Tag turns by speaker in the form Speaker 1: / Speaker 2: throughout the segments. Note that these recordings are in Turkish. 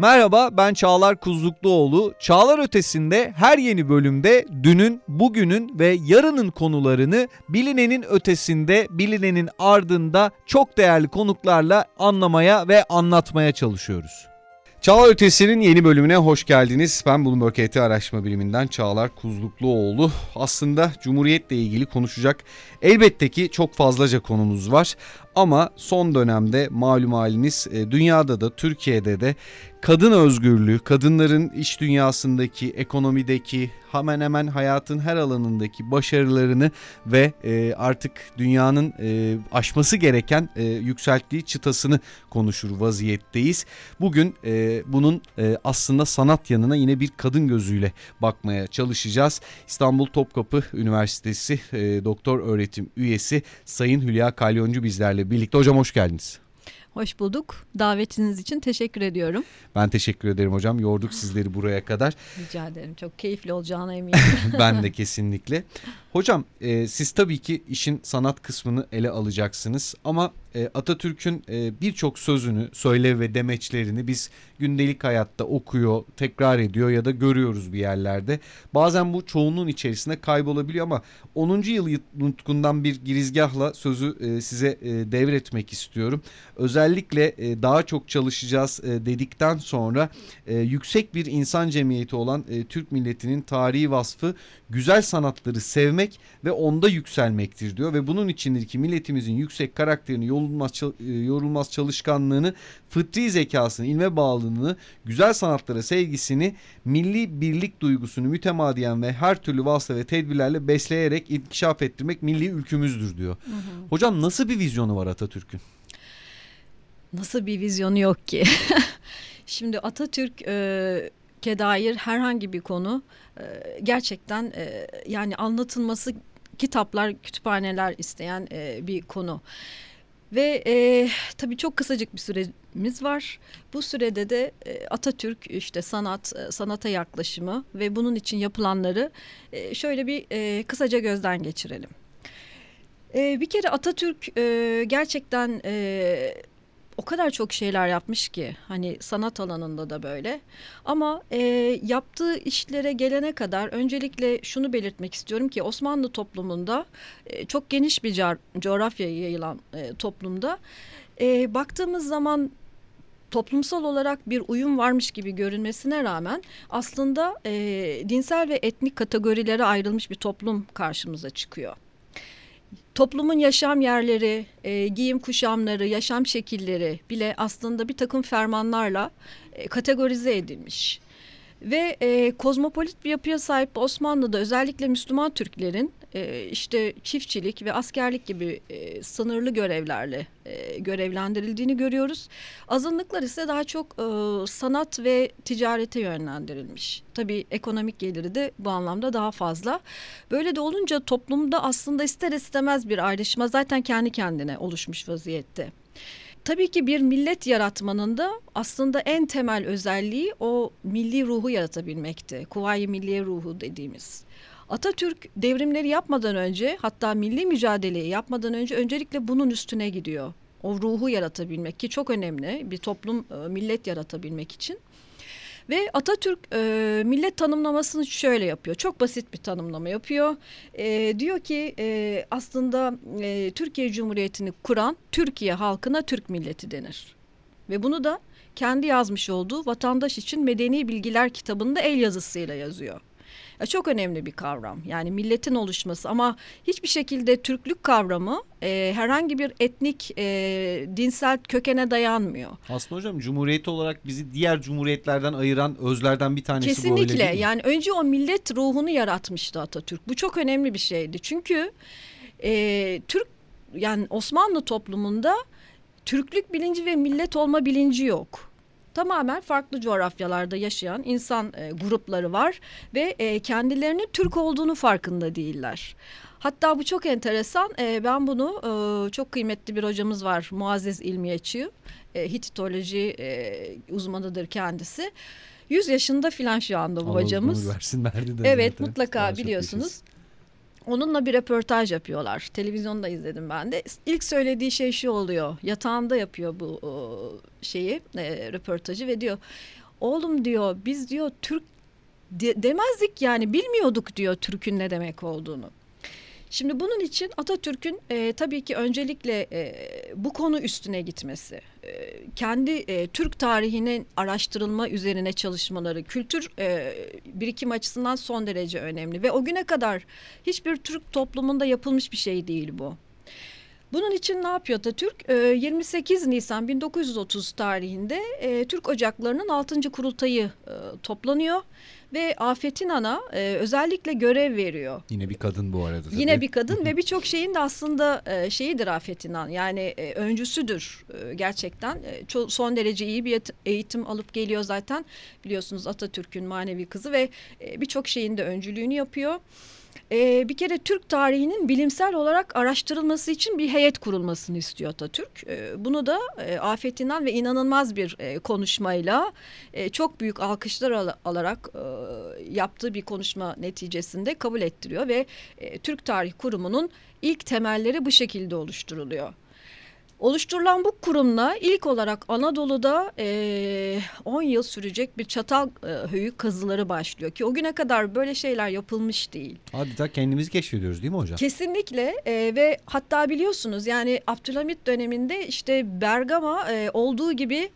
Speaker 1: Merhaba ben Çağlar Kuzlukluoğlu. Çağlar Ötesi'nde her yeni bölümde dünün, bugünün ve yarının konularını bilinenin ötesinde, bilinenin ardında çok değerli konuklarla anlamaya ve anlatmaya çalışıyoruz. Çağlar Ötesi'nin yeni bölümüne hoş geldiniz. Ben Bloomberg ET Araştırma Biriminden Çağlar Kuzlukluoğlu. Aslında Cumhuriyet'le ilgili konuşacak elbette ki çok fazlaca konumuz var. Ama son dönemde malum haliniz e, dünyada da Türkiye'de de kadın özgürlüğü, kadınların iş dünyasındaki, ekonomideki, hemen hemen hayatın her alanındaki başarılarını ve e, artık dünyanın e, aşması gereken yükselttiği çıtasını konuşur vaziyetteyiz. Bugün bunun aslında sanat yanına yine bir kadın gözüyle bakmaya çalışacağız. İstanbul Topkapı Üniversitesi doktor öğretim üyesi Sayın Hülya Kalyoncu bizlerle birlikte. Hocam hoş geldiniz.
Speaker 2: Hoş bulduk. Davetiniz için teşekkür ediyorum.
Speaker 1: Ben teşekkür ederim hocam. Yorduk sizleri buraya kadar.
Speaker 2: Rica ederim. Çok keyifli olacağına eminim.
Speaker 1: ben de kesinlikle. Hocam e, siz tabii ki işin sanat kısmını ele alacaksınız ama e, Atatürk'ün e, birçok sözünü, söylev ve demeçlerini biz gündelik hayatta okuyor, tekrar ediyor ya da görüyoruz bir yerlerde. Bazen bu çoğunluğun içerisinde kaybolabiliyor ama 10. yıl nutkundan bir girizgahla sözü e, size devretmek istiyorum. Özellikle daha çok çalışacağız dedikten sonra yüksek bir insan cemiyeti olan Türk milletinin tarihi vasfı güzel sanatları sevmek ve onda yükselmektir diyor ve bunun içindir ki milletimizin yüksek karakterini, yorulmaz, e, yorulmaz çalışkanlığını, fıtri zekasını, ilme bağlılığını, güzel sanatlara sevgisini, milli birlik duygusunu mütemadiyen ve her türlü vasıta ve tedbirlerle besleyerek inkişaf ettirmek milli ülkümüzdür diyor. Hı hı. Hocam nasıl bir vizyonu var Atatürk'ün?
Speaker 2: Nasıl bir vizyonu yok ki? Şimdi Atatürk e, ke dair herhangi bir konu e, gerçekten e, yani anlatılması kitaplar, kütüphaneler isteyen e, bir konu. Ve e, tabii çok kısacık bir süremiz var. Bu sürede de e, Atatürk işte sanat, e, sanata yaklaşımı ve bunun için yapılanları e, şöyle bir e, kısaca gözden geçirelim. E, bir kere Atatürk e, gerçekten e, o kadar çok şeyler yapmış ki hani sanat alanında da böyle. Ama e, yaptığı işlere gelene kadar öncelikle şunu belirtmek istiyorum ki Osmanlı toplumunda e, çok geniş bir coğrafyaya yayılan e, toplumda e, baktığımız zaman toplumsal olarak bir uyum varmış gibi görünmesine rağmen aslında e, dinsel ve etnik kategorilere ayrılmış bir toplum karşımıza çıkıyor toplumun yaşam yerleri, e, giyim kuşamları, yaşam şekilleri bile aslında bir takım fermanlarla e, kategorize edilmiş. Ve e, kozmopolit bir yapıya sahip Osmanlı'da özellikle Müslüman Türklerin e, işte çiftçilik ve askerlik gibi e, sınırlı görevlerle e, görevlendirildiğini görüyoruz. Azınlıklar ise daha çok sanat ve ticarete yönlendirilmiş. Tabii ekonomik geliri de bu anlamda daha fazla. Böyle de olunca toplumda aslında ister istemez bir ayrışma zaten kendi kendine oluşmuş vaziyette. Tabii ki bir millet yaratmanın da aslında en temel özelliği o milli ruhu yaratabilmekti. Kuvayi milliye ruhu dediğimiz. Atatürk devrimleri yapmadan önce hatta milli mücadeleyi yapmadan önce öncelikle bunun üstüne gidiyor. O ruhu yaratabilmek ki çok önemli bir toplum e, millet yaratabilmek için. Ve Atatürk e, millet tanımlamasını şöyle yapıyor. Çok basit bir tanımlama yapıyor. E, diyor ki e, aslında e, Türkiye Cumhuriyeti'ni kuran Türkiye halkına Türk milleti denir. Ve bunu da kendi yazmış olduğu Vatandaş için Medeni Bilgiler kitabında el yazısıyla yazıyor çok önemli bir kavram. Yani milletin oluşması ama hiçbir şekilde Türklük kavramı e, herhangi bir etnik e, dinsel kökene dayanmıyor.
Speaker 1: Aslında hocam cumhuriyet olarak bizi diğer cumhuriyetlerden ayıran özlerden bir tanesi
Speaker 2: Kesinlikle.
Speaker 1: bu öyle değil
Speaker 2: mi? Yani önce o millet ruhunu yaratmıştı Atatürk. Bu çok önemli bir şeydi. Çünkü e, Türk yani Osmanlı toplumunda Türklük bilinci ve millet olma bilinci yok tamamen farklı coğrafyalarda yaşayan insan e, grupları var ve e, kendilerinin Türk olduğunu farkında değiller. Hatta bu çok enteresan. E, ben bunu e, çok kıymetli bir hocamız var Muazzez İlmiyeçi. E, Hititoloji e, uzmanıdır kendisi. 100 yaşında filan şu anda bu Allah hocamız.
Speaker 1: Versin, verdi
Speaker 2: de evet zaten. mutlaka biliyorsunuz. Onunla bir röportaj yapıyorlar. Televizyonda izledim ben de. İlk söylediği şey şu oluyor. Yatağında yapıyor bu şeyi, e, röportajı ve diyor oğlum diyor biz diyor Türk de- demezdik yani bilmiyorduk diyor Türk'ün ne demek olduğunu. Şimdi bunun için Atatürk'ün e, tabii ki öncelikle e, bu konu üstüne gitmesi, e, kendi e, Türk tarihinin araştırılma üzerine çalışmaları, kültür e, birikim açısından son derece önemli ve o güne kadar hiçbir Türk toplumunda yapılmış bir şey değil bu. Bunun için ne yapıyor Atatürk? E, 28 Nisan 1930 tarihinde e, Türk Ocakları'nın 6. kurultayı e, toplanıyor ve Afet İnan'a e, özellikle görev veriyor.
Speaker 1: Yine bir kadın bu arada. Tabii.
Speaker 2: Yine bir kadın ve birçok şeyin de aslında e, şeyidir Afet İnan. Yani e, öncüsüdür e, gerçekten. E, son derece iyi bir eğit- eğitim alıp geliyor zaten. Biliyorsunuz Atatürk'ün manevi kızı ve e, birçok şeyin de öncülüğünü yapıyor. E, bir kere Türk tarihinin bilimsel olarak araştırılması için bir heyet kurulmasını istiyor Atatürk. E, bunu da e, Afet İnan ve inanılmaz bir e, konuşmayla e, çok büyük alkışlar al- alarak e, yaptığı bir konuşma neticesinde kabul ettiriyor ve e, Türk Tarih Kurumu'nun ilk temelleri bu şekilde oluşturuluyor. Oluşturulan bu kurumla ilk olarak Anadolu'da e, 10 yıl sürecek bir çatal e, höyük kazıları başlıyor ki o güne kadar böyle şeyler yapılmış değil.
Speaker 1: Adeta kendimizi keşfediyoruz değil mi hocam?
Speaker 2: Kesinlikle e, ve hatta biliyorsunuz yani Abdülhamit döneminde işte Bergama e, olduğu gibi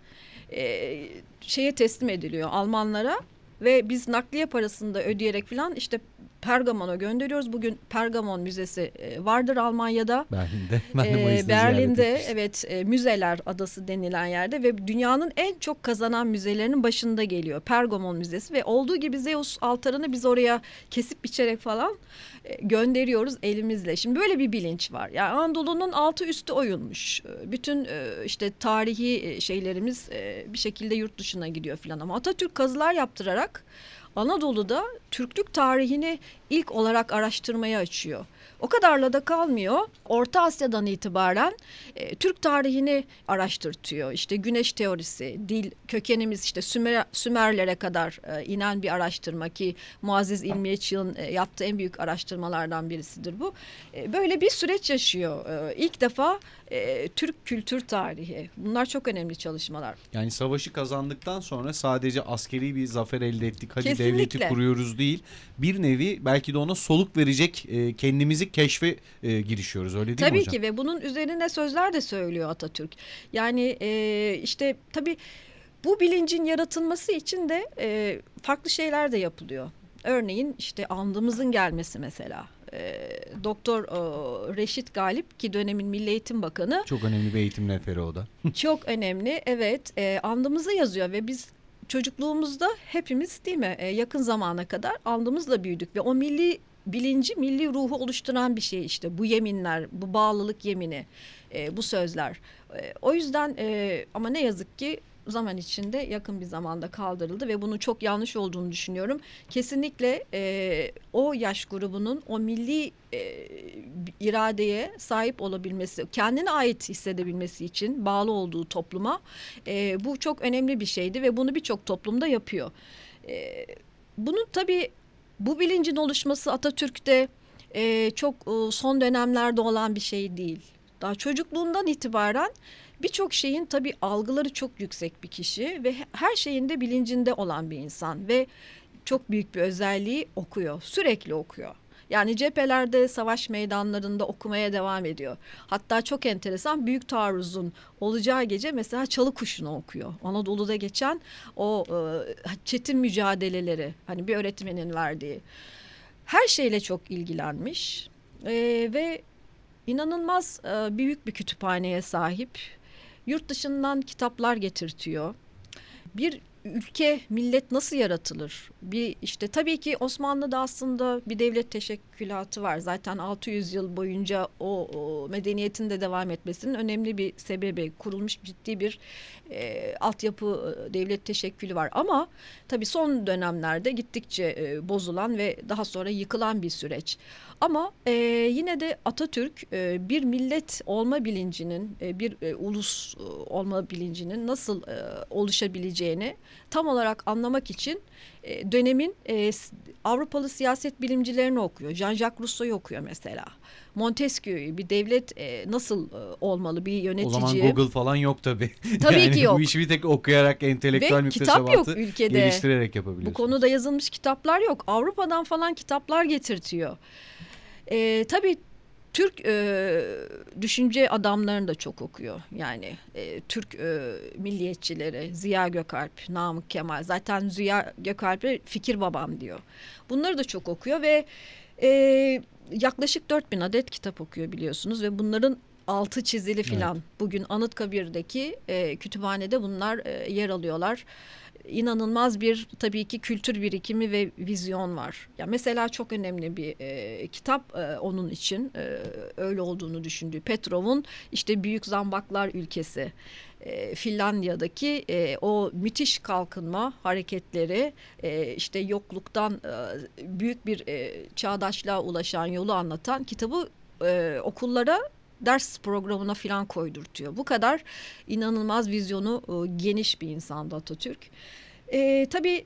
Speaker 2: e, şeye teslim ediliyor Almanlara ve biz nakliye parasını da ödeyerek falan işte Pergamon'a gönderiyoruz. Bugün Pergamon Müzesi e, vardır Almanya'da.
Speaker 1: Berlin'de. Ben de
Speaker 2: Ee, Berlin'de evet e, müzeler adası denilen yerde ve dünyanın en çok kazanan müzelerinin başında geliyor. Pergamon Müzesi ve olduğu gibi Zeus altarını biz oraya kesip biçerek falan e, gönderiyoruz elimizle. Şimdi böyle bir bilinç var. Yani Anadolu'nun altı üstü oyulmuş. Bütün işte tarihi şeylerimiz bir şekilde yurt dışına gidiyor falan ama Atatürk kazılar yaptırarak Anadolu'da Türklük tarihini ilk olarak araştırmaya açıyor. O kadarla da kalmıyor. Orta Asya'dan itibaren e, Türk tarihini araştırtıyor. İşte güneş teorisi, dil, kökenimiz işte Sümer, Sümerlere kadar e, inen bir araştırma ki Muazzez İlmi Yeçil'in e, yaptığı en büyük araştırmalardan birisidir bu. E, böyle bir süreç yaşıyor. E, ilk defa e, Türk kültür tarihi. Bunlar çok önemli çalışmalar.
Speaker 1: Yani savaşı kazandıktan sonra sadece askeri bir zafer elde ettik. Hadi
Speaker 2: Kesinlikle.
Speaker 1: devleti kuruyoruz değil. Bir nevi belki de ona soluk verecek e, kendimizi keşfe e, girişiyoruz. Öyle değil mi
Speaker 2: Tabii
Speaker 1: hocam?
Speaker 2: ki ve bunun üzerine sözler de söylüyor Atatürk. Yani e, işte tabii bu bilincin yaratılması için de e, farklı şeyler de yapılıyor. Örneğin işte andımızın gelmesi mesela. E, Doktor e, Reşit Galip ki dönemin Milli Eğitim Bakanı
Speaker 1: Çok önemli bir eğitim rehberi o da.
Speaker 2: çok önemli. Evet e, andımızı yazıyor ve biz çocukluğumuzda hepimiz değil mi e, yakın zamana kadar andımızla büyüdük ve o milli bilinci, milli ruhu oluşturan bir şey işte bu yeminler, bu bağlılık yemini, e, bu sözler. E, o yüzden e, ama ne yazık ki zaman içinde yakın bir zamanda kaldırıldı ve bunun çok yanlış olduğunu düşünüyorum. Kesinlikle e, o yaş grubunun o milli e, iradeye sahip olabilmesi, kendine ait hissedebilmesi için bağlı olduğu topluma e, bu çok önemli bir şeydi ve bunu birçok toplumda yapıyor. E, bunun tabii bu bilincin oluşması Atatürk'te e, çok e, son dönemlerde olan bir şey değil. Daha çocukluğundan itibaren birçok şeyin tabii algıları çok yüksek bir kişi ve her şeyin de bilincinde olan bir insan ve çok büyük bir özelliği okuyor. Sürekli okuyor. Yani cephelerde, savaş meydanlarında okumaya devam ediyor. Hatta çok enteresan büyük taarruzun olacağı gece mesela çalı kuşunu okuyor. Anadolu'da geçen o e, çetin mücadeleleri hani bir öğretmenin verdiği. Her şeyle çok ilgilenmiş E, ve inanılmaz e, büyük bir kütüphaneye sahip. Yurt dışından kitaplar getirtiyor. Bir ülke, millet nasıl yaratılır? Bir işte tabii ki Osmanlı'da aslında bir devlet teşekkülatı var. Zaten 600 yıl boyunca o, o medeniyetin de devam etmesinin önemli bir sebebi. Kurulmuş ciddi bir e, altyapı e, devlet teşekkülü var. Ama tabii son dönemlerde gittikçe e, bozulan ve daha sonra yıkılan bir süreç. Ama e, yine de Atatürk e, bir millet olma bilincinin, e, bir e, ulus e, olma bilincinin nasıl e, oluşabileceğini tam olarak anlamak için e, dönemin e, Avrupalı siyaset bilimcilerini okuyor. Jean-Jacques Rousseau'yu okuyor mesela. Montesquieu'yu bir devlet e, nasıl e, olmalı bir yönetici.
Speaker 1: O zaman Google falan yok tabii.
Speaker 2: Tabii
Speaker 1: yani
Speaker 2: ki yok.
Speaker 1: Bu işi bir tek okuyarak entelektüel
Speaker 2: Ve kitap yok ülkede.
Speaker 1: geliştirerek yapabiliyorsunuz.
Speaker 2: Bu konuda yazılmış kitaplar yok. Avrupa'dan falan kitaplar getirtiyor. E, tabii Türk e, düşünce adamlarını da çok okuyor. Yani e, Türk e, milliyetçileri, Ziya Gökalp, Namık Kemal. Zaten Ziya Gökalp'e fikir babam diyor. Bunları da çok okuyor ve e, yaklaşık 4000 adet kitap okuyor biliyorsunuz ve bunların altı çizili filan.
Speaker 1: Evet.
Speaker 2: Bugün Anıtkabir'deki e, kütüphanede bunlar e, yer alıyorlar inanılmaz bir tabii ki kültür birikimi ve vizyon var. Ya mesela çok önemli bir e, kitap e, onun için e, öyle olduğunu düşündüğü Petrov'un işte Büyük Zambaklar Ülkesi. E, Finlandiya'daki e, o müthiş kalkınma hareketleri e, işte yokluktan e, büyük bir e, çağdaşlığa ulaşan yolu anlatan kitabı e, okullara ders programına filan koydurtuyor. Bu kadar inanılmaz vizyonu e, geniş bir insandı Atatürk. E, tabii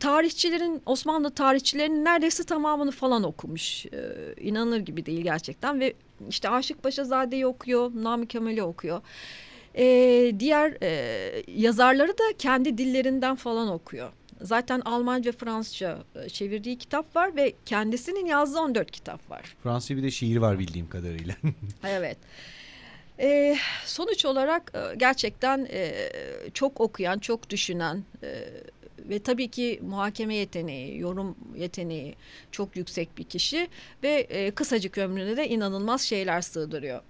Speaker 2: tarihçilerin Osmanlı tarihçilerinin neredeyse tamamını falan okumuş. E, inanılır gibi değil gerçekten ve işte Aşık Paşazade'yi okuyor, Nami Kemal'i okuyor. E, diğer e, yazarları da kendi dillerinden falan okuyor. Zaten Almanca, Fransızca e, çevirdiği kitap var ve kendisinin yazdığı 14 kitap var.
Speaker 1: Fransızca bir de şiir var bildiğim kadarıyla.
Speaker 2: evet. E, sonuç olarak e, gerçekten e, çok okuyan, çok düşünen e, ve tabii ki muhakeme yeteneği, yorum yeteneği çok yüksek bir kişi ve e, kısacık ömrüne de inanılmaz şeyler sığdırıyor.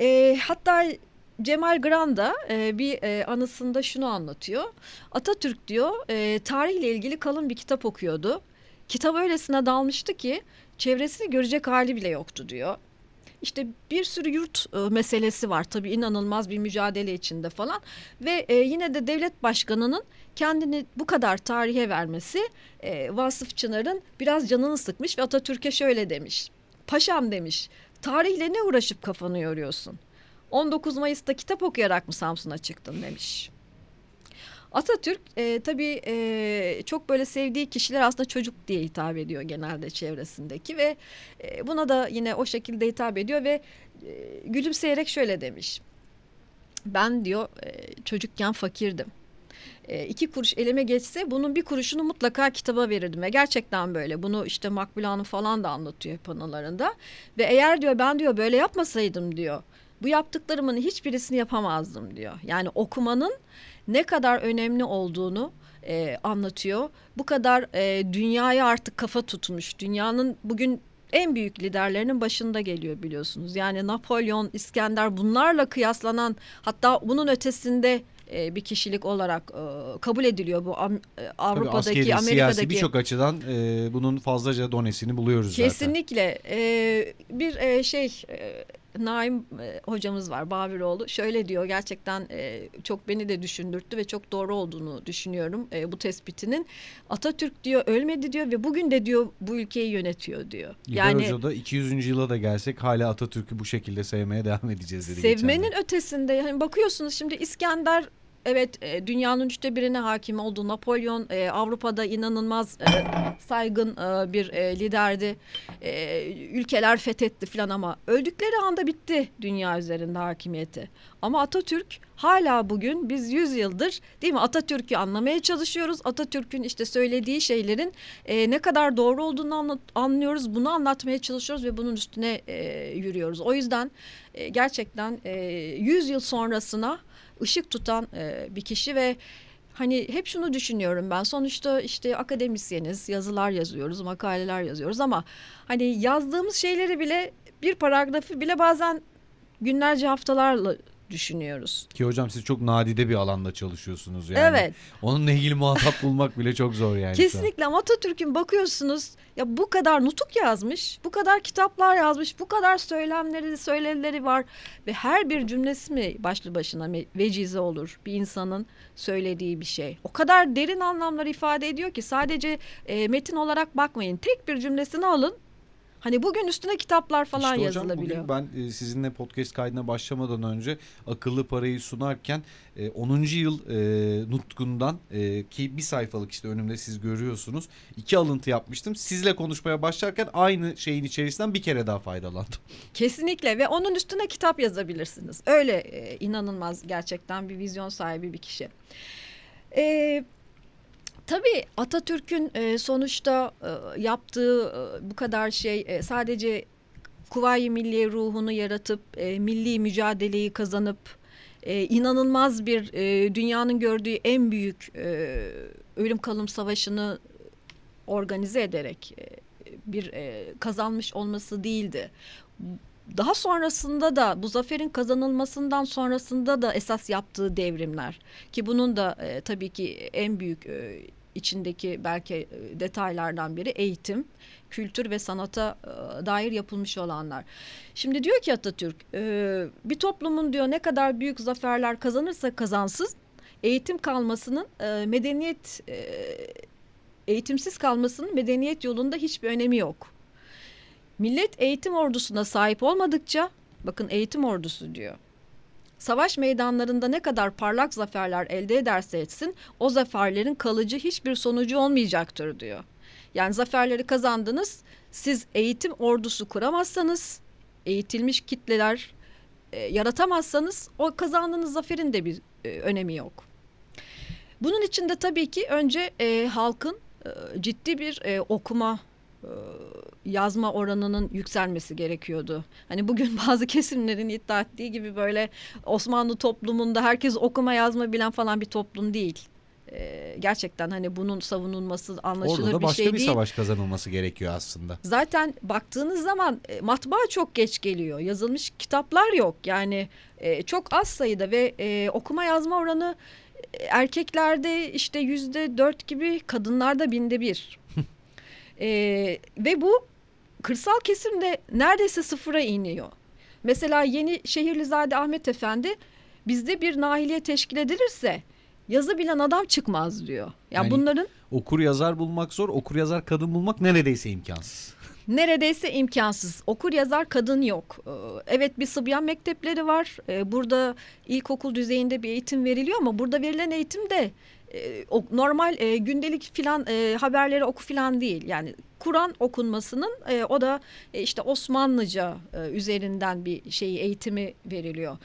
Speaker 2: E, hatta Cemal Granda e, bir e, anısında şunu anlatıyor. Atatürk diyor e, tarihle ilgili kalın bir kitap okuyordu. Kitap öylesine dalmıştı ki çevresini görecek hali bile yoktu diyor. İşte bir sürü yurt e, meselesi var tabii inanılmaz bir mücadele içinde falan ve e, yine de devlet başkanının kendini bu kadar tarihe vermesi e, Vasıf Çınar'ın biraz canını sıkmış ve Atatürk'e şöyle demiş. Paşam demiş tarihle ne uğraşıp kafanı yoruyorsun? 19 Mayıs'ta kitap okuyarak mı Samsun'a çıktın demiş. Atatürk e, tabii e, çok böyle sevdiği kişiler aslında çocuk diye hitap ediyor genelde çevresindeki ve e, buna da yine o şekilde hitap ediyor ve e, gülümseyerek şöyle demiş. Ben diyor e, çocukken fakirdim. E, iki kuruş elime geçse bunun bir kuruşunu mutlaka kitaba verirdim ve gerçekten böyle bunu işte Makbule Hanım falan da anlatıyor panolarında ve eğer diyor ben diyor böyle yapmasaydım diyor bu yaptıklarımın hiçbirisini yapamazdım diyor. Yani okumanın ne kadar önemli olduğunu e, anlatıyor. Bu kadar e, dünyaya artık kafa tutmuş. Dünyanın bugün en büyük liderlerinin başında geliyor biliyorsunuz. Yani Napolyon, İskender bunlarla kıyaslanan hatta bunun ötesinde e, bir kişilik olarak e, kabul ediliyor bu e, Avrupa'daki,
Speaker 1: askeri,
Speaker 2: Amerika'daki.
Speaker 1: siyasi birçok açıdan bunun fazlaca donesini buluyoruz zaten.
Speaker 2: Kesinlikle. Bir şey Naim e, hocamız var Babiroğlu. Şöyle diyor gerçekten e, çok beni de düşündürttü ve çok doğru olduğunu düşünüyorum e, bu tespitinin. Atatürk diyor ölmedi diyor ve bugün de diyor bu ülkeyi yönetiyor diyor.
Speaker 1: İlber yani Hoca da 200. yıla da gelsek hala Atatürk'ü bu şekilde sevmeye devam edeceğiz dedi.
Speaker 2: Sevmenin ötesinde yani bakıyorsunuz şimdi İskender Evet e, dünyanın üçte birine hakim oldu. Napolyon e, Avrupa'da inanılmaz e, saygın bir liderdi. Ülkeler fethetti falan ama öldükleri anda bitti dünya üzerinde hakimiyeti. Ama Atatürk hala bugün biz 100 yıldır değil mi Atatürk'ü anlamaya çalışıyoruz. Atatürk'ün işte söylediği şeylerin e, ne kadar doğru olduğunu anlat, anlıyoruz. Bunu anlatmaya çalışıyoruz ve bunun üstüne e, yürüyoruz. O yüzden e, gerçekten e, 100 yıl sonrasına ışık tutan e, bir kişi ve hani hep şunu düşünüyorum ben sonuçta işte akademisyeniz yazılar yazıyoruz makaleler yazıyoruz ama hani yazdığımız şeyleri bile bir paragrafı bile bazen günlerce haftalarla düşünüyoruz.
Speaker 1: Ki hocam siz çok nadide bir alanda çalışıyorsunuz yani.
Speaker 2: Evet.
Speaker 1: Onunla ilgili muhatap bulmak bile çok zor yani.
Speaker 2: Kesinlikle ama Atatürk'ün bakıyorsunuz ya bu kadar nutuk yazmış, bu kadar kitaplar yazmış, bu kadar söylemleri, söyleleri var ve her bir cümlesi mi başlı başına vecize olur bir insanın söylediği bir şey. O kadar derin anlamlar ifade ediyor ki sadece e, metin olarak bakmayın. Tek bir cümlesini alın Hani bugün üstüne kitaplar falan
Speaker 1: İşte hocam
Speaker 2: yazılabiliyor.
Speaker 1: bugün ben e, sizinle podcast kaydına başlamadan önce akıllı parayı sunarken e, 10. yıl e, nutkundan e, ki bir sayfalık işte önümde siz görüyorsunuz. iki alıntı yapmıştım. Sizle konuşmaya başlarken aynı şeyin içerisinden bir kere daha faydalandım.
Speaker 2: Kesinlikle ve onun üstüne kitap yazabilirsiniz. Öyle e, inanılmaz gerçekten bir vizyon sahibi bir kişi. E, tabii Atatürk'ün e, sonuçta e, yaptığı e, bu kadar şey sadece Kuvayi Milliye ruhunu yaratıp milli mücadeleyi kazanıp inanılmaz bir dünyanın gördüğü en büyük ölüm kalım savaşını organize ederek bir kazanmış olması değildi. Daha sonrasında da bu zaferin kazanılmasından sonrasında da esas yaptığı devrimler ki bunun da e, tabii ki en büyük e, içindeki belki e, detaylardan biri eğitim, kültür ve sanata e, dair yapılmış olanlar. Şimdi diyor ki Atatürk e, bir toplumun diyor ne kadar büyük zaferler kazanırsa kazansız eğitim kalmasının medeniyet eğitimsiz kalmasının medeniyet yolunda hiçbir önemi yok. Millet eğitim ordusuna sahip olmadıkça bakın eğitim ordusu diyor. Savaş meydanlarında ne kadar parlak zaferler elde ederse etsin o zaferlerin kalıcı hiçbir sonucu olmayacaktır diyor. Yani zaferleri kazandınız siz eğitim ordusu kuramazsanız eğitilmiş kitleler e, yaratamazsanız o kazandığınız zaferin de bir e, önemi yok. Bunun için de tabii ki önce e, halkın e, ciddi bir e, okuma yazma oranının yükselmesi gerekiyordu. Hani bugün bazı kesimlerin iddia ettiği gibi böyle Osmanlı toplumunda herkes okuma yazma bilen falan bir toplum değil. E, gerçekten hani bunun savunulması anlaşılır
Speaker 1: Orada da
Speaker 2: bir
Speaker 1: başka
Speaker 2: şey
Speaker 1: bir
Speaker 2: değil.
Speaker 1: savaş kazanılması gerekiyor aslında.
Speaker 2: Zaten baktığınız zaman e, matbaa çok geç geliyor. Yazılmış kitaplar yok. Yani e, çok az sayıda ve e, okuma yazma oranı e, erkeklerde işte yüzde dört gibi kadınlarda binde bir. E, ve bu kırsal kesimde neredeyse sıfıra iniyor. Mesela yeni Şehirlizade Ahmet Efendi bizde bir nahiliye teşkil edilirse yazı bilen adam çıkmaz diyor. Ya
Speaker 1: Yani-
Speaker 2: bunların
Speaker 1: Okur yazar bulmak zor, okur yazar kadın bulmak neredeyse imkansız.
Speaker 2: Neredeyse imkansız. Okur yazar kadın yok. Ee, Evet bir Sıbyan mektepleri var. Ee, Burada ilkokul düzeyinde bir eğitim veriliyor ama burada verilen eğitim de e, o- normal e, gündelik filan e, haberleri oku filan değil. Yani Kur'an okunmasının e, o da e, işte Osmanlıca e, üzerinden bir şeyi eğitimi veriliyor.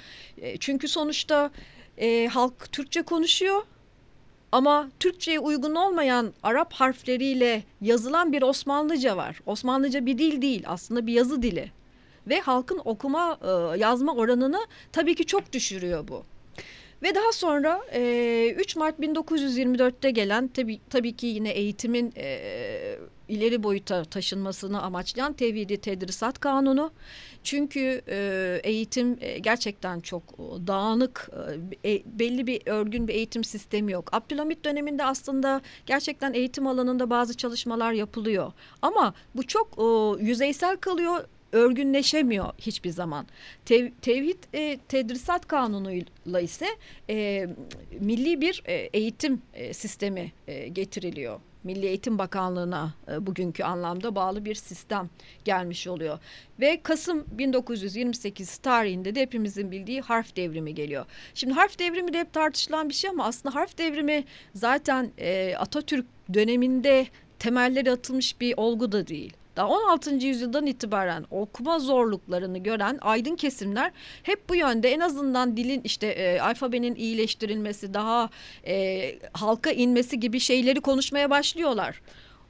Speaker 2: E, Çünkü sonuçta e, halk Türkçe konuşuyor. Ama Türkçe'ye uygun olmayan Arap harfleriyle yazılan bir Osmanlıca var. Osmanlıca bir dil değil aslında bir yazı dili. Ve halkın okuma e, yazma oranını tabii ki çok düşürüyor bu. Ve daha sonra e, 3 Mart 1924'te gelen tabii, tabii ki yine eğitimin e, ileri boyuta taşınmasını amaçlayan Tevhidi Tedrisat Kanunu. Çünkü e, eğitim e, gerçekten çok dağınık, e, belli bir örgün bir eğitim sistemi yok. Abdülhamit döneminde aslında gerçekten eğitim alanında bazı çalışmalar yapılıyor. Ama bu çok e, yüzeysel kalıyor, örgünleşemiyor hiçbir zaman. Tev, tevhid e, Tedrisat Kanunu'yla ise e, milli bir e, eğitim e, sistemi e, getiriliyor. Milli Eğitim Bakanlığı'na e, bugünkü anlamda bağlı bir sistem gelmiş oluyor. Ve Kasım 1928 tarihinde de hepimizin bildiği harf devrimi geliyor. Şimdi harf devrimi de hep tartışılan bir şey ama aslında harf devrimi zaten e, Atatürk döneminde temelleri atılmış bir olgu da değil. Daha 16. yüzyıldan itibaren okuma zorluklarını gören aydın kesimler hep bu yönde en azından dilin işte e, alfabenin iyileştirilmesi, daha e, halka inmesi gibi şeyleri konuşmaya başlıyorlar.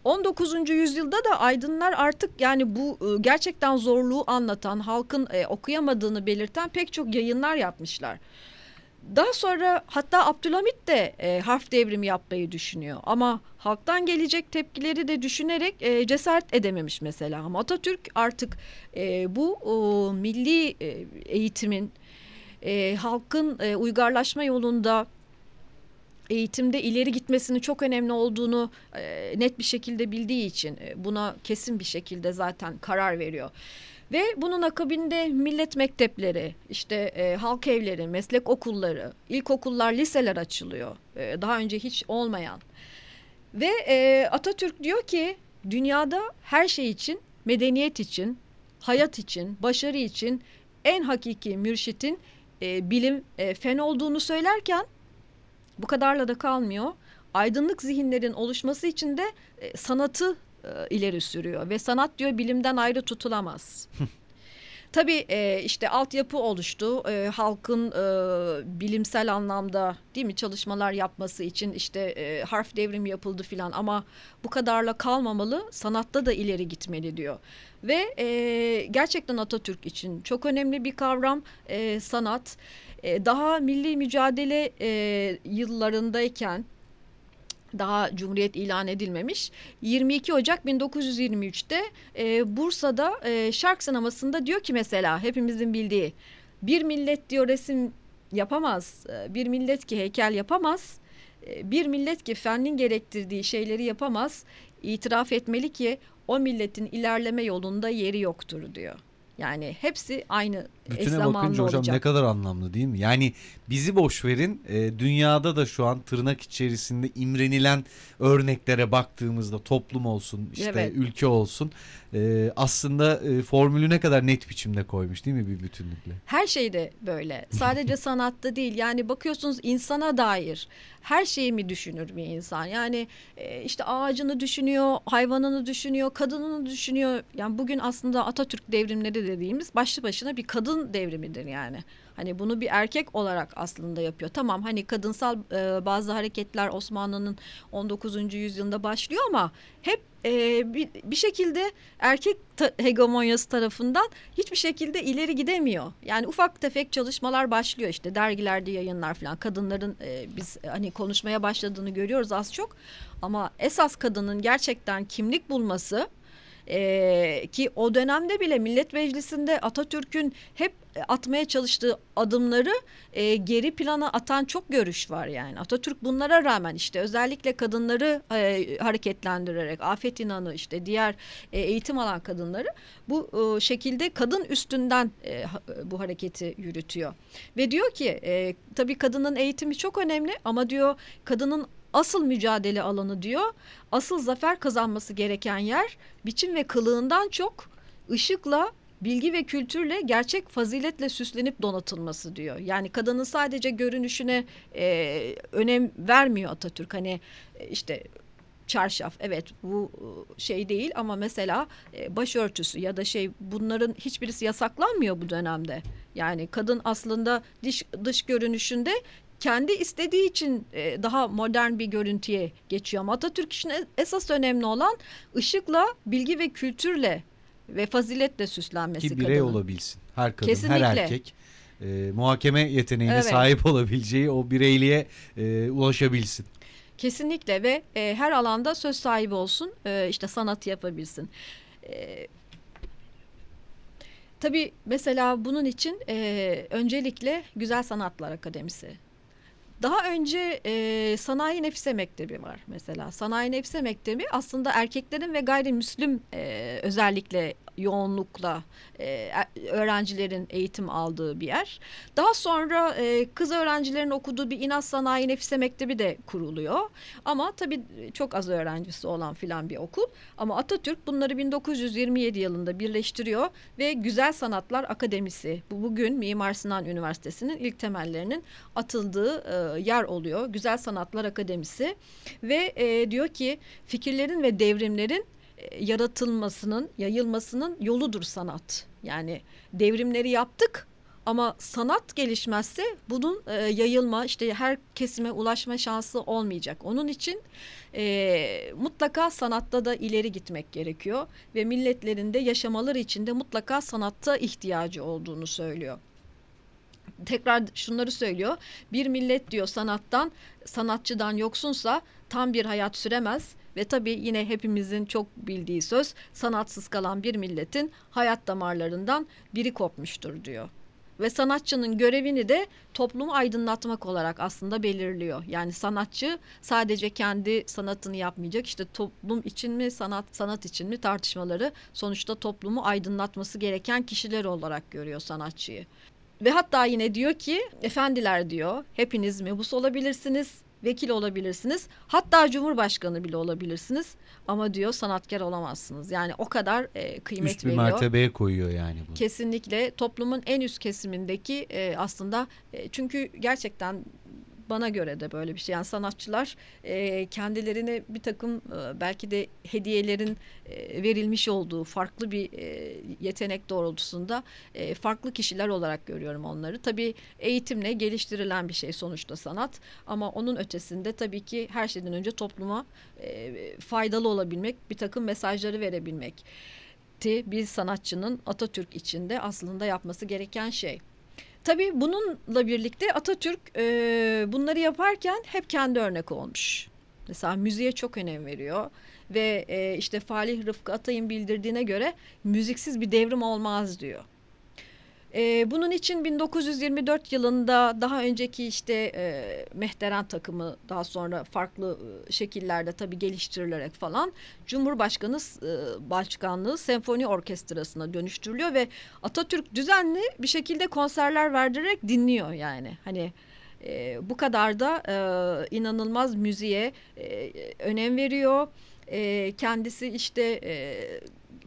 Speaker 2: 19. yüzyılda da aydınlar artık yani bu e, gerçekten zorluğu anlatan, halkın e, okuyamadığını belirten pek çok yayınlar yapmışlar. Daha sonra hatta Abdülhamit de e, harf devrimi yapmayı düşünüyor. Ama halktan gelecek tepkileri de düşünerek e, cesaret edememiş mesela. Ama Atatürk artık e, bu o, milli e, eğitimin e, halkın e, uygarlaşma yolunda eğitimde ileri gitmesinin çok önemli olduğunu e, net bir şekilde bildiği için e, buna kesin bir şekilde zaten karar veriyor. Ve bunun akabinde millet mektepleri, işte e, halk evleri, meslek okulları, ilkokullar, liseler açılıyor. E, daha önce hiç olmayan. Ve e, Atatürk diyor ki dünyada her şey için medeniyet için, hayat için, başarı için en hakiki mürşitin e, bilim e, fen olduğunu söylerken bu kadarla da kalmıyor. Aydınlık zihinlerin oluşması için de e, sanatı ileri sürüyor ve sanat diyor bilimden ayrı tutulamaz. Tabii e, işte altyapı oluştu. E, halkın e, bilimsel anlamda değil mi çalışmalar yapması için işte e, harf devrim yapıldı filan ama bu kadarla kalmamalı. Sanatta da ileri gitmeli diyor. Ve e, gerçekten Atatürk için çok önemli bir kavram e, sanat. E, daha milli mücadele e, yıllarındayken daha Cumhuriyet ilan edilmemiş. 22 Ocak 1923'te e, Bursa'da e, şark sinemasında diyor ki mesela hepimizin bildiği bir millet diyor resim yapamaz, e, bir millet ki heykel yapamaz, e, bir millet ki fennin gerektirdiği şeyleri yapamaz, itiraf etmeli ki o milletin ilerleme yolunda yeri yoktur diyor. Yani hepsi aynı eş
Speaker 1: Bütüne
Speaker 2: zamanlı
Speaker 1: bakınca hocam
Speaker 2: olacak.
Speaker 1: ne kadar anlamlı değil mi? Yani bizi boş verin e, dünyada da şu an tırnak içerisinde imrenilen örneklere baktığımızda toplum olsun işte
Speaker 2: Evet.
Speaker 1: ülke olsun e, aslında e, formülü ne kadar net biçimde koymuş değil mi bir bütünlükle?
Speaker 2: Her şeyde böyle. Sadece sanatta değil. Yani bakıyorsunuz insana dair her şeyi mi düşünür bir insan? Yani e, işte ağacını düşünüyor, hayvanını düşünüyor, kadınını düşünüyor. Yani bugün aslında Atatürk devrimleri dediğimiz başlı başına bir kadın devrimidir yani. Hani bunu bir erkek olarak aslında yapıyor. Tamam hani kadınsal e, bazı hareketler Osmanlı'nın 19. yüzyılında başlıyor ama hep e, bir, bir şekilde erkek ta- hegemonyası tarafından hiçbir şekilde ileri gidemiyor. Yani ufak tefek çalışmalar başlıyor işte dergilerde yayınlar falan. Kadınların e, biz hani konuşmaya başladığını görüyoruz az çok. Ama esas kadının gerçekten kimlik bulması e, ki o dönemde bile Millet Meclisi'nde Atatürk'ün hep atmaya çalıştığı adımları e, geri plana atan çok görüş var yani. Atatürk bunlara rağmen işte özellikle kadınları e, hareketlendirerek Afet İnan'ı işte diğer e, eğitim alan kadınları bu e, şekilde kadın üstünden e, ha- bu hareketi yürütüyor. Ve diyor ki e, tabii kadının eğitimi çok önemli ama diyor kadının asıl mücadele alanı diyor asıl zafer kazanması gereken yer biçim ve kılığından çok ışıkla bilgi ve kültürle gerçek faziletle süslenip donatılması diyor. Yani kadının sadece görünüşüne e, önem vermiyor Atatürk. Hani e, işte çarşaf evet bu e, şey değil ama mesela e, başörtüsü ya da şey bunların hiçbirisi yasaklanmıyor bu dönemde. Yani kadın aslında dış, dış görünüşünde kendi istediği için e, daha modern bir görüntüye geçiyor. Ama Atatürk için esas önemli olan ışıkla, bilgi ve kültürle ve faziletle süslenmesi
Speaker 1: Ki birey
Speaker 2: kadının.
Speaker 1: olabilsin. Her kadın,
Speaker 2: Kesinlikle.
Speaker 1: her erkek e, muhakeme yeteneğine
Speaker 2: Evet.
Speaker 1: sahip olabileceği o bireyliğe e, ulaşabilsin.
Speaker 2: Kesinlikle ve e, her alanda söz sahibi olsun, e, işte sanat yapabilsin. E, tabii mesela bunun için e, öncelikle Güzel Sanatlar Akademisi. Daha önce e, Sanayi Nefise Mektebi var mesela. Sanayi Nefise Mektebi aslında erkeklerin ve gayrimüslim e, özellikle yoğunlukla e, er- öğrencilerin eğitim aldığı bir yer. Daha sonra e, kız öğrencilerin okuduğu bir İnat Sanayi Nefise Mektebi de kuruluyor. Ama tabii çok az öğrencisi olan filan bir okul. Ama Atatürk bunları 1927 yılında birleştiriyor ve Güzel Sanatlar Akademisi bu bugün Mimar Sinan Üniversitesi'nin ilk temellerinin atıldığı e, yer oluyor. Güzel Sanatlar Akademisi ve e, diyor ki fikirlerin ve devrimlerin e, yaratılmasının, yayılmasının yoludur sanat. Yani devrimleri yaptık ama sanat gelişmezse bunun e, yayılma işte her kesime ulaşma şansı olmayacak. Onun için e, mutlaka sanatta da ileri gitmek gerekiyor ve milletlerin de yaşamaları için de mutlaka sanatta ihtiyacı olduğunu söylüyor. Tekrar şunları söylüyor. Bir millet diyor sanattan, sanatçıdan yoksunsa tam bir hayat süremez ve tabii yine hepimizin çok bildiği söz sanatsız kalan bir milletin hayat damarlarından biri kopmuştur diyor. Ve sanatçının görevini de toplumu aydınlatmak olarak aslında belirliyor. Yani sanatçı sadece kendi sanatını yapmayacak. İşte toplum için mi sanat sanat için mi tartışmaları sonuçta toplumu aydınlatması gereken kişiler olarak görüyor sanatçıyı. Ve hatta yine diyor ki efendiler diyor hepiniz mebus olabilirsiniz vekil olabilirsiniz. Hatta cumhurbaşkanı bile olabilirsiniz. Ama diyor sanatkar olamazsınız. Yani o kadar e, kıymet
Speaker 1: Üst bir
Speaker 2: veriyor.
Speaker 1: mertebeye koyuyor yani bunu.
Speaker 2: Kesinlikle toplumun en üst kesimindeki e, aslında e, çünkü gerçekten bana göre de böyle bir şey. Yani sanatçılar e, kendilerine bir takım e, belki de hediyelerin e, verilmiş olduğu farklı bir e, yetenek doğrultusunda e, farklı kişiler olarak görüyorum onları. Tabii eğitimle geliştirilen bir şey sonuçta sanat ama onun ötesinde tabii ki her şeyden önce topluma e, faydalı olabilmek, bir takım mesajları verebilmek bir sanatçının Atatürk içinde aslında yapması gereken şey. Tabii bununla birlikte Atatürk e, bunları yaparken hep kendi örnek olmuş. Mesela müziğe çok önem veriyor ve e, işte Falih Rıfkı Atay'ın bildirdiğine göre müziksiz bir devrim olmaz diyor. E, bunun için 1924 yılında daha önceki işte e, Mehteren takımı daha sonra farklı e, şekillerde tabii geliştirilerek falan Cumhurbaşkanı e, Başkanlığı Senfoni Orkestrası'na dönüştürülüyor ve Atatürk düzenli bir şekilde konserler verdirerek dinliyor yani. Hani e, bu kadar da e, inanılmaz müziğe e, önem veriyor. E, kendisi işte e,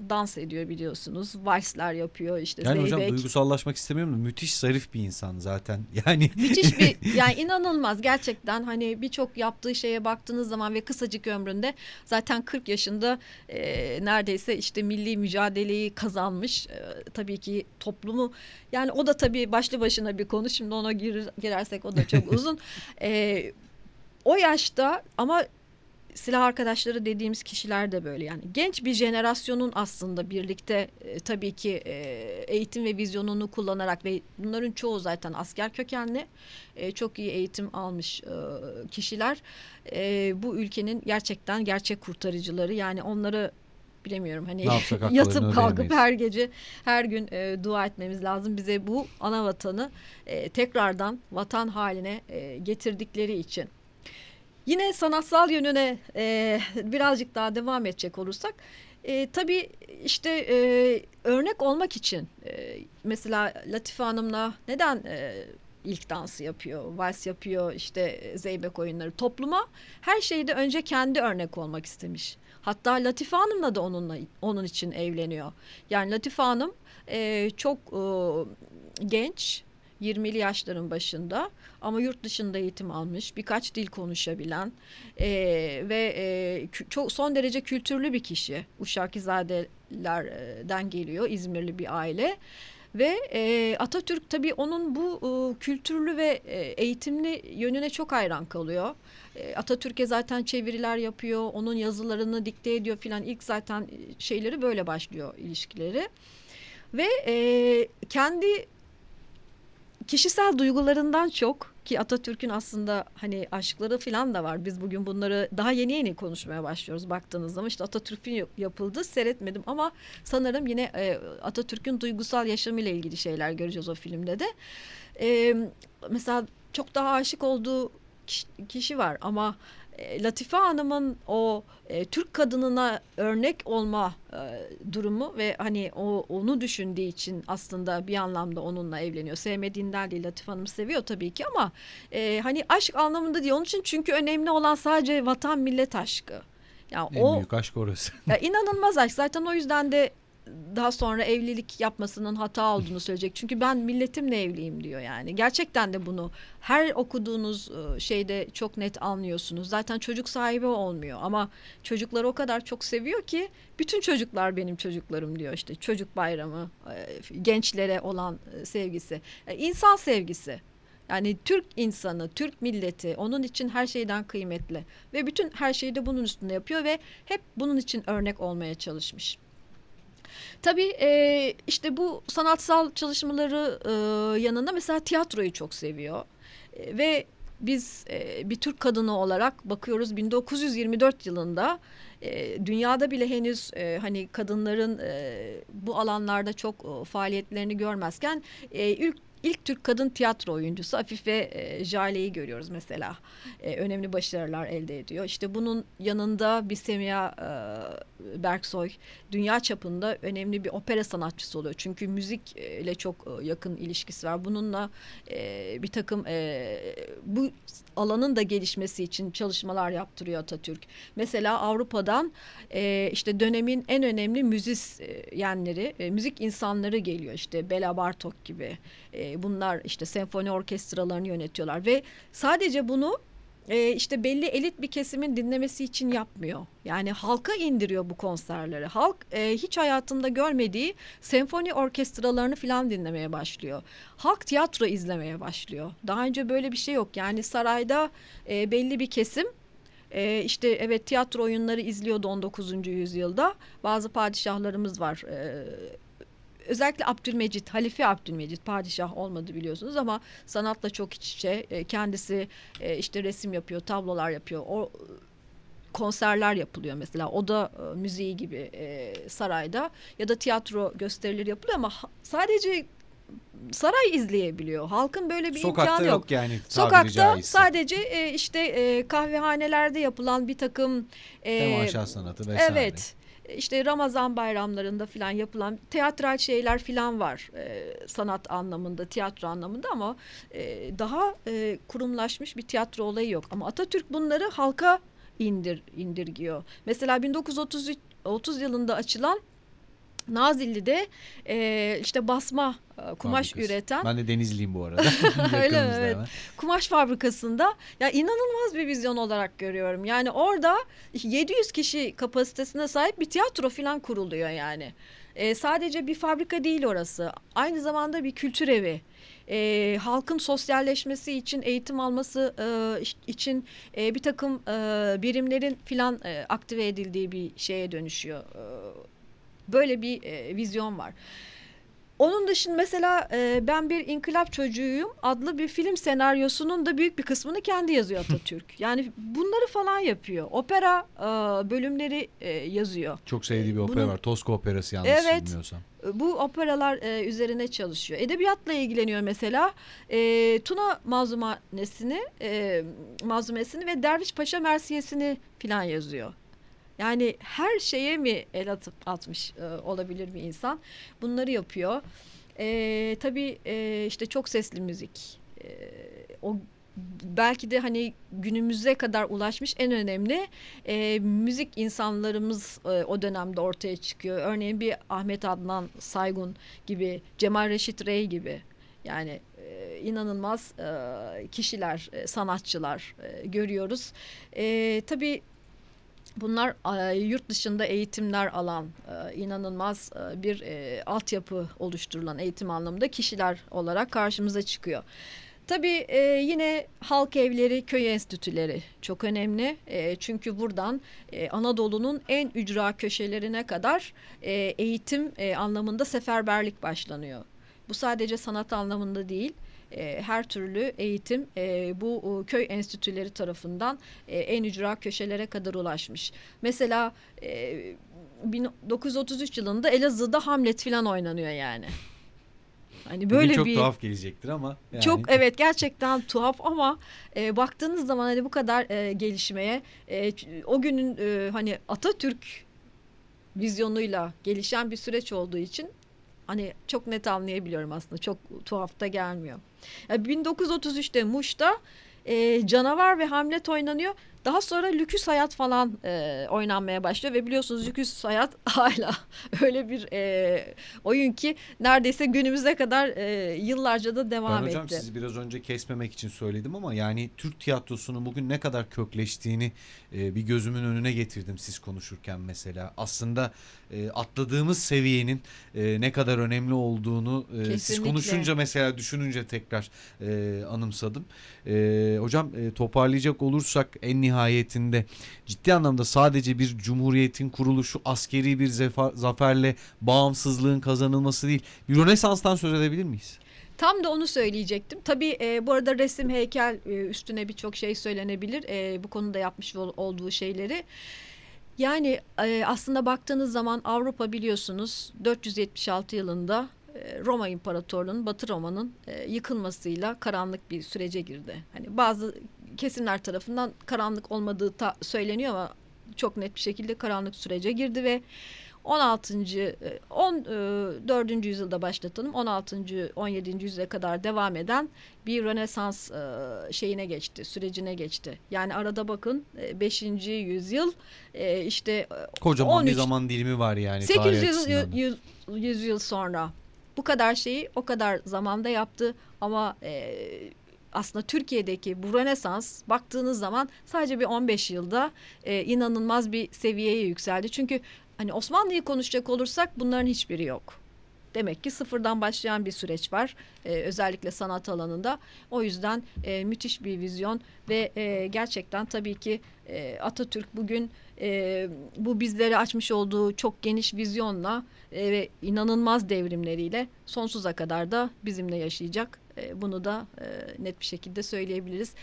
Speaker 2: dans ediyor biliyorsunuz. Valsler yapıyor işte
Speaker 1: Yani hocam
Speaker 2: Zeybek.
Speaker 1: duygusallaşmak istemiyorum da müthiş zarif bir insan zaten. Yani
Speaker 2: Müthiş bir yani inanılmaz gerçekten hani birçok yaptığı şeye baktığınız zaman ve kısacık ömründe zaten 40 yaşında e, neredeyse işte milli mücadeleyi kazanmış. E, tabii ki toplumu yani o da tabii başlı başına bir konu şimdi ona gir, girersek o da çok uzun. E, o yaşta ama silah arkadaşları dediğimiz kişiler de böyle yani genç bir jenerasyonun aslında birlikte e, tabii ki e, eğitim ve vizyonunu kullanarak ve bunların çoğu zaten asker kökenli e, çok iyi eğitim almış e, kişiler e, bu ülkenin gerçekten gerçek kurtarıcıları yani onları bilemiyorum hani
Speaker 1: yapsak
Speaker 2: yatıp kalkıp
Speaker 1: ödeyemeyiz.
Speaker 2: her gece her gün e, dua etmemiz lazım bize bu ana vatanı e, tekrardan vatan haline e, getirdikleri için. Yine sanatsal yönüne e, birazcık daha devam edecek olursak e, tabii işte e, örnek olmak için e, mesela Latife Hanım'la neden e, ilk dansı yapıyor, vals yapıyor, işte e, zeybek oyunları topluma her şeyde önce kendi örnek olmak istemiş. Hatta Latife Hanım'la da onunla onun için evleniyor. Yani Latife Hanım e, çok e, genç, 20'li yaşların başında ama yurt dışında eğitim almış, birkaç dil konuşabilen e, ve e, çok son derece kültürlü bir kişi. Uşakizadelerden geliyor, İzmirli bir aile. Ve e, Atatürk tabii onun bu e, kültürlü ve e, eğitimli yönüne çok hayran kalıyor. E, Atatürk'e zaten çeviriler yapıyor, onun yazılarını dikte ediyor filan. İlk zaten şeyleri böyle başlıyor ilişkileri. Ve e, kendi kişisel duygularından çok ki Atatürk'ün aslında hani aşkları falan da var. Biz bugün bunları daha yeni yeni konuşmaya başlıyoruz baktığınız zaman. işte Atatürk film yapıldı seyretmedim ama sanırım yine e, Atatürk'ün duygusal yaşamıyla ilgili şeyler göreceğiz o filmde de. E, mesela çok daha aşık olduğu kişi, var ama Latife Hanım'ın o e, Türk kadınına örnek olma e, durumu ve hani o onu düşündüğü için aslında bir anlamda onunla evleniyor. Sevmediğinden değil Latife Hanım seviyor tabii ki ama e, hani aşk anlamında değil. Onun için çünkü önemli olan sadece vatan millet aşkı. Yani
Speaker 1: en
Speaker 2: o
Speaker 1: büyük aşk orası.
Speaker 2: ya inanılmaz aşk. Zaten o yüzden de daha sonra evlilik yapmasının hata olduğunu söyleyecek. Çünkü ben milletimle evliyim diyor yani. Gerçekten de bunu her okuduğunuz e, şeyde çok net anlıyorsunuz. Zaten çocuk sahibi olmuyor ama çocukları o kadar çok seviyor ki bütün çocuklar benim çocuklarım diyor işte. Çocuk bayramı, e, gençlere olan e, sevgisi, insan sevgisi. Yani Türk insanı, Türk milleti onun için her şeyden kıymetli ve bütün her şeyi de bunun üstünde yapıyor ve hep bunun için örnek olmaya çalışmış. Tabii işte bu sanatsal çalışmaları yanında mesela tiyatroyu çok seviyor ve biz bir Türk kadını olarak bakıyoruz 1924 yılında dünyada bile henüz hani kadınların bu alanlarda çok faaliyetlerini görmezken e, ilk İlk Türk kadın tiyatro oyuncusu Afife e, Jale'yi görüyoruz mesela. E, önemli başarılar elde ediyor. İşte bunun yanında bir Semiha e, Berksoy dünya çapında önemli bir opera sanatçısı oluyor. Çünkü müzik ile çok e, yakın ilişkisi var. Bununla e, bir takım e, bu alanın da gelişmesi için çalışmalar yaptırıyor Atatürk. Mesela Avrupa'dan e, işte dönemin en önemli müzisyenleri, e, müzik insanları geliyor. İşte Bela Bartok gibi. E, bunlar işte senfoni orkestralarını yönetiyorlar ve sadece bunu e, işte belli elit bir kesimin dinlemesi için yapmıyor. Yani halka indiriyor bu konserleri. Halk e, hiç hayatında görmediği senfoni orkestralarını falan dinlemeye başlıyor. Halk tiyatro izlemeye başlıyor. Daha önce böyle bir şey yok. Yani sarayda e, belli bir kesim e, işte evet tiyatro oyunları izliyordu 19. yüzyılda. Bazı padişahlarımız var. E, özellikle Abdülmecit, Halife Abdülmecit padişah olmadı biliyorsunuz ama sanatla çok iç içe. E, kendisi e, işte resim yapıyor, tablolar yapıyor. O konserler yapılıyor mesela oda e, müziği gibi e, sarayda ya da tiyatro gösterileri yapılıyor ama sadece saray izleyebiliyor. Halkın böyle bir
Speaker 1: Sokakta
Speaker 2: imkanı
Speaker 1: yok.
Speaker 2: yok.
Speaker 1: yani
Speaker 2: Sokakta
Speaker 1: caizse.
Speaker 2: sadece e, işte e, kahvehanelerde yapılan bir takım e,
Speaker 1: Temaşa sanatı vesaire.
Speaker 2: Evet. İşte Ramazan bayramlarında falan yapılan teatral şeyler falan var e, sanat anlamında, tiyatro anlamında ama e, daha e, kurumlaşmış bir tiyatro olayı yok. Ama Atatürk bunları halka indir indirgiyor. Mesela 1930 30 yılında açılan Nazilli'de e, işte basma e, kumaş
Speaker 1: Fabrikası.
Speaker 2: üreten
Speaker 1: Ben de Denizliyim bu arada.
Speaker 2: Öyle mi? Evet.
Speaker 1: hemen.
Speaker 2: kumaş fabrikasında ya inanılmaz bir vizyon olarak görüyorum. Yani orada 700 kişi kapasitesine sahip bir tiyatro falan kuruluyor yani. Ee, sadece bir fabrika değil orası. Aynı zamanda bir kültür evi. Ee, halkın sosyalleşmesi için, eğitim alması e, için e, bir takım e, birimlerin filan e, aktive edildiği bir şeye dönüşüyor. Ee, böyle bir e, vizyon var. Onun dışında mesela e, ben bir inkılap çocuğuyum adlı bir film senaryosunun da büyük bir kısmını kendi yazıyor Atatürk. yani bunları falan yapıyor. Opera e, bölümleri e, yazıyor.
Speaker 1: Çok sevdiği bir opera
Speaker 2: Bunun-
Speaker 1: var. Tosca operası yanlış
Speaker 2: Evet.
Speaker 1: bilmiyorsam.
Speaker 2: E, Bu operalar e, üzerine çalışıyor. Edebiyatla ilgileniyor mesela. E, Tuna Mazlumanesini, e, Mazlumesini ve Derviş Paşa Mersiyesini filan yazıyor. Yani her şeye mi el atıp atmış e, olabilir bir insan? Bunları yapıyor. E, tabii e, işte çok sesli müzik. E, o belki de hani günümüze kadar ulaşmış en önemli e, müzik insanlarımız e, o dönemde ortaya çıkıyor. Örneğin bir Ahmet Adnan Saygun gibi, Cemal Reşit Rey gibi. Yani e, inanılmaz e, kişiler, e, sanatçılar e, görüyoruz. E, tabii bunlar e, yurt dışında eğitimler alan, e, inanılmaz e, bir altyapı oluşturulan eğitim anlamında kişiler olarak karşımıza çıkıyor. Tabii yine halk evleri, köy enstitüleri çok önemli. Çünkü buradan Anadolu'nun en ücra köşelerine kadar eğitim anlamında seferberlik başlanıyor. Bu sadece sanat anlamında değil, e, her türlü eğitim e, bu e, köy enstitüleri tarafından e, en ücra köşelere kadar ulaşmış. Mesela e, 1933 yılında Elazığ'da Hamlet filan oynanıyor yani. Hani
Speaker 1: Bugün
Speaker 2: böyle
Speaker 1: çok
Speaker 2: bir
Speaker 1: tuhaf gelecektir ama. Yani.
Speaker 2: çok evet gerçekten tuhaf ama e, baktığınız zaman hani bu kadar e, gelişmeye e, o günün e, hani Atatürk vizyonuyla gelişen bir süreç olduğu için hani çok net anlayabiliyorum aslında çok tuhaf da gelmiyor. Yani 1933'te Muş'ta e, Canavar ve Hamlet oynanıyor. Daha sonra Lüküs Hayat falan e, oynanmaya başlıyor ve biliyorsunuz Lüküs Hayat hala öyle bir e, oyun ki neredeyse günümüze kadar e, yıllarca da devam
Speaker 1: Ben hocam
Speaker 2: etti.
Speaker 1: sizi biraz önce kesmemek için söyledim ama yani Türk tiyatrosunun bugün ne kadar kökleştiğini e, bir gözümün önüne getirdim siz konuşurken mesela. Aslında e, atladığımız seviyenin e, ne kadar önemli olduğunu e, siz konuşunca mesela düşününce tekrar e, anımsadım. E, hocam e, toparlayacak olursak en nihayetinde ciddi anlamda sadece bir cumhuriyetin kuruluşu askeri bir zefa- zaferle bağımsızlığın kazanılması değil. Bir Rönesans'tan söz edebilir miyiz?
Speaker 2: Tam da onu söyleyecektim. Tabii e, bu arada resim, heykel e, üstüne birçok şey söylenebilir. E, bu konuda yapmış ol- olduğu şeyleri. Yani e, aslında baktığınız zaman Avrupa biliyorsunuz 476 yılında e, Roma İmparatorluğu'nun Batı Roma'nın e, yıkılmasıyla karanlık bir sürece girdi. Hani bazı kesimler tarafından karanlık olmadığı ta- söyleniyor ama çok net bir şekilde karanlık sürece girdi ve 16. e, 14. yüzyılda başlatalım. 16. 17. yüzyıla kadar devam eden bir Rönesans e, şeyine geçti, sürecine geçti. Yani arada bakın 5. yüzyıl e, işte e,
Speaker 1: Kocaman bir
Speaker 2: 13
Speaker 1: zaman dilimi var yani. tarih
Speaker 2: 800 yıl, yüz, yüz yıl sonra bu kadar şeyi o kadar zamanda yaptı ama e, aslında Türkiye'deki bu Rönesans baktığınız zaman sadece bir 15 yılda e, inanılmaz bir seviyeye yükseldi. Çünkü hani Osmanlı'yı konuşacak olursak bunların hiçbiri yok. Demek ki sıfırdan başlayan bir süreç var e, özellikle sanat alanında. O yüzden e, müthiş bir vizyon ve e, gerçekten tabii ki e, Atatürk bugün e, bu bizlere açmış olduğu çok geniş vizyonla e, ve inanılmaz devrimleriyle sonsuza kadar da bizimle yaşayacak. E, bunu da e, net bir şekilde söyleyebiliriz.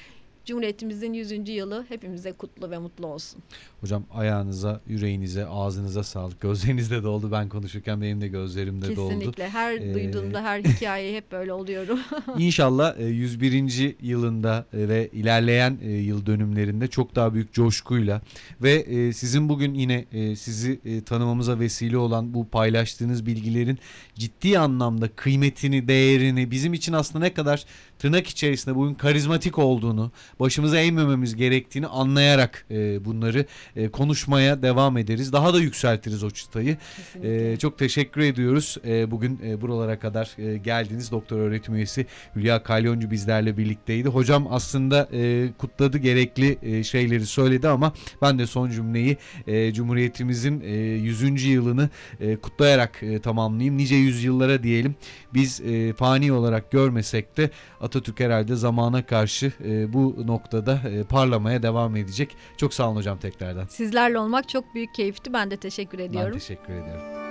Speaker 2: Cumhuriyetimizin 100. yılı hepimize kutlu ve mutlu olsun.
Speaker 1: Hocam ayağınıza, yüreğinize, ağzınıza sağlık. Gözlerinizde de oldu. Ben konuşurken benim de gözlerimde doldu.
Speaker 2: Kesinlikle. Her
Speaker 1: Ee,
Speaker 2: duyduğumda her hikayeyi hep böyle oluyorum.
Speaker 1: İnşallah e, 101. yılında e, ve ilerleyen e, yıl dönümlerinde çok daha büyük coşkuyla ve e, sizin bugün yine e, sizi e, tanımamıza vesile olan bu paylaştığınız bilgilerin ciddi anlamda kıymetini, değerini bizim için aslında ne kadar tırnak içerisinde bugün karizmatik olduğunu, başımıza eğmememiz gerektiğini anlayarak e, bunları e, konuşmaya devam ederiz. Daha da yükseltiriz o çıtayı.
Speaker 2: Kesinlikle.
Speaker 1: Ee, çok teşekkür ediyoruz. Ee, bugün e, buralara kadar e, geldiniz. Doktor öğretim üyesi Hülya Kalyoncu bizlerle birlikteydi. Hocam aslında e, kutladı gerekli e, şeyleri söyledi ama ben de son cümleyi e, Cumhuriyetimizin e, 100. yılını e, kutlayarak e, tamamlayayım. Nice yüzyıllara diyelim. Biz e, fani olarak görmesek de Atatürk herhalde zamana karşı e, bu noktada e, parlamaya devam edecek. Çok sağ olun hocam tekrardan.
Speaker 2: Sizlerle olmak çok büyük keyifti. Ben de teşekkür ediyorum.
Speaker 1: Ben teşekkür ediyorum.